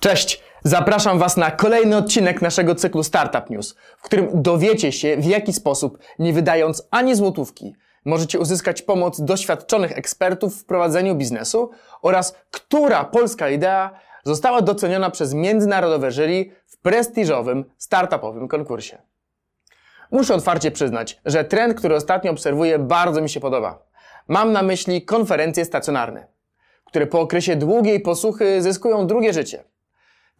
Cześć! Zapraszam Was na kolejny odcinek naszego cyklu Startup News, w którym dowiecie się, w jaki sposób, nie wydając ani złotówki, możecie uzyskać pomoc doświadczonych ekspertów w prowadzeniu biznesu oraz która polska idea została doceniona przez międzynarodowe jury w prestiżowym startupowym konkursie. Muszę otwarcie przyznać, że trend, który ostatnio obserwuję, bardzo mi się podoba. Mam na myśli konferencje stacjonarne, które po okresie długiej posłuchy zyskują drugie życie.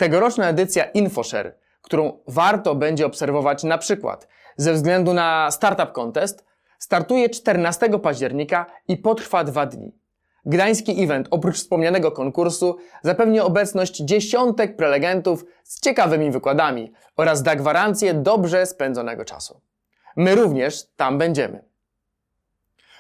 Tegoroczna edycja InfoShare, którą warto będzie obserwować na przykład ze względu na Startup Contest, startuje 14 października i potrwa dwa dni. Gdański event oprócz wspomnianego konkursu zapewni obecność dziesiątek prelegentów z ciekawymi wykładami oraz da gwarancję dobrze spędzonego czasu. My również tam będziemy.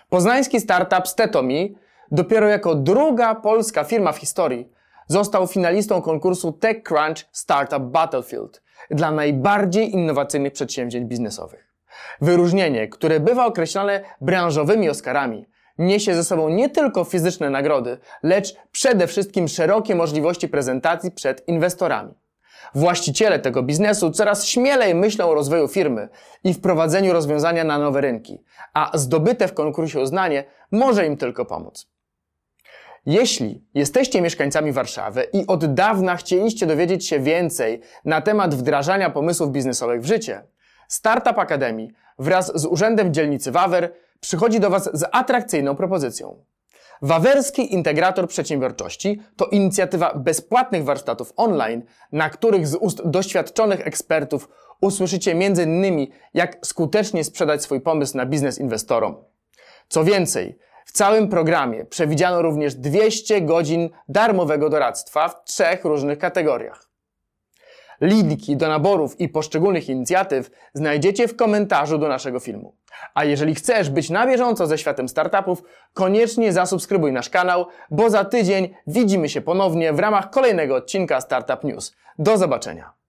Poznański startup Stetomi dopiero jako druga polska firma w historii został finalistą konkursu TechCrunch Startup Battlefield dla najbardziej innowacyjnych przedsięwzięć biznesowych. Wyróżnienie, które bywa określane branżowymi Oscarami, niesie ze sobą nie tylko fizyczne nagrody, lecz przede wszystkim szerokie możliwości prezentacji przed inwestorami. Właściciele tego biznesu coraz śmielej myślą o rozwoju firmy i wprowadzeniu rozwiązania na nowe rynki, a zdobyte w konkursie uznanie może im tylko pomóc. Jeśli jesteście mieszkańcami Warszawy i od dawna chcieliście dowiedzieć się więcej na temat wdrażania pomysłów biznesowych w życie, Startup Academy wraz z Urzędem Dzielnicy Wawer przychodzi do Was z atrakcyjną propozycją. Wawerski Integrator Przedsiębiorczości to inicjatywa bezpłatnych warsztatów online, na których z ust doświadczonych ekspertów usłyszycie m.in. jak skutecznie sprzedać swój pomysł na biznes inwestorom. Co więcej, w całym programie przewidziano również 200 godzin darmowego doradztwa w trzech różnych kategoriach. Linki do naborów i poszczególnych inicjatyw znajdziecie w komentarzu do naszego filmu. A jeżeli chcesz być na bieżąco ze światem startupów, koniecznie zasubskrybuj nasz kanał, bo za tydzień widzimy się ponownie w ramach kolejnego odcinka Startup News. Do zobaczenia!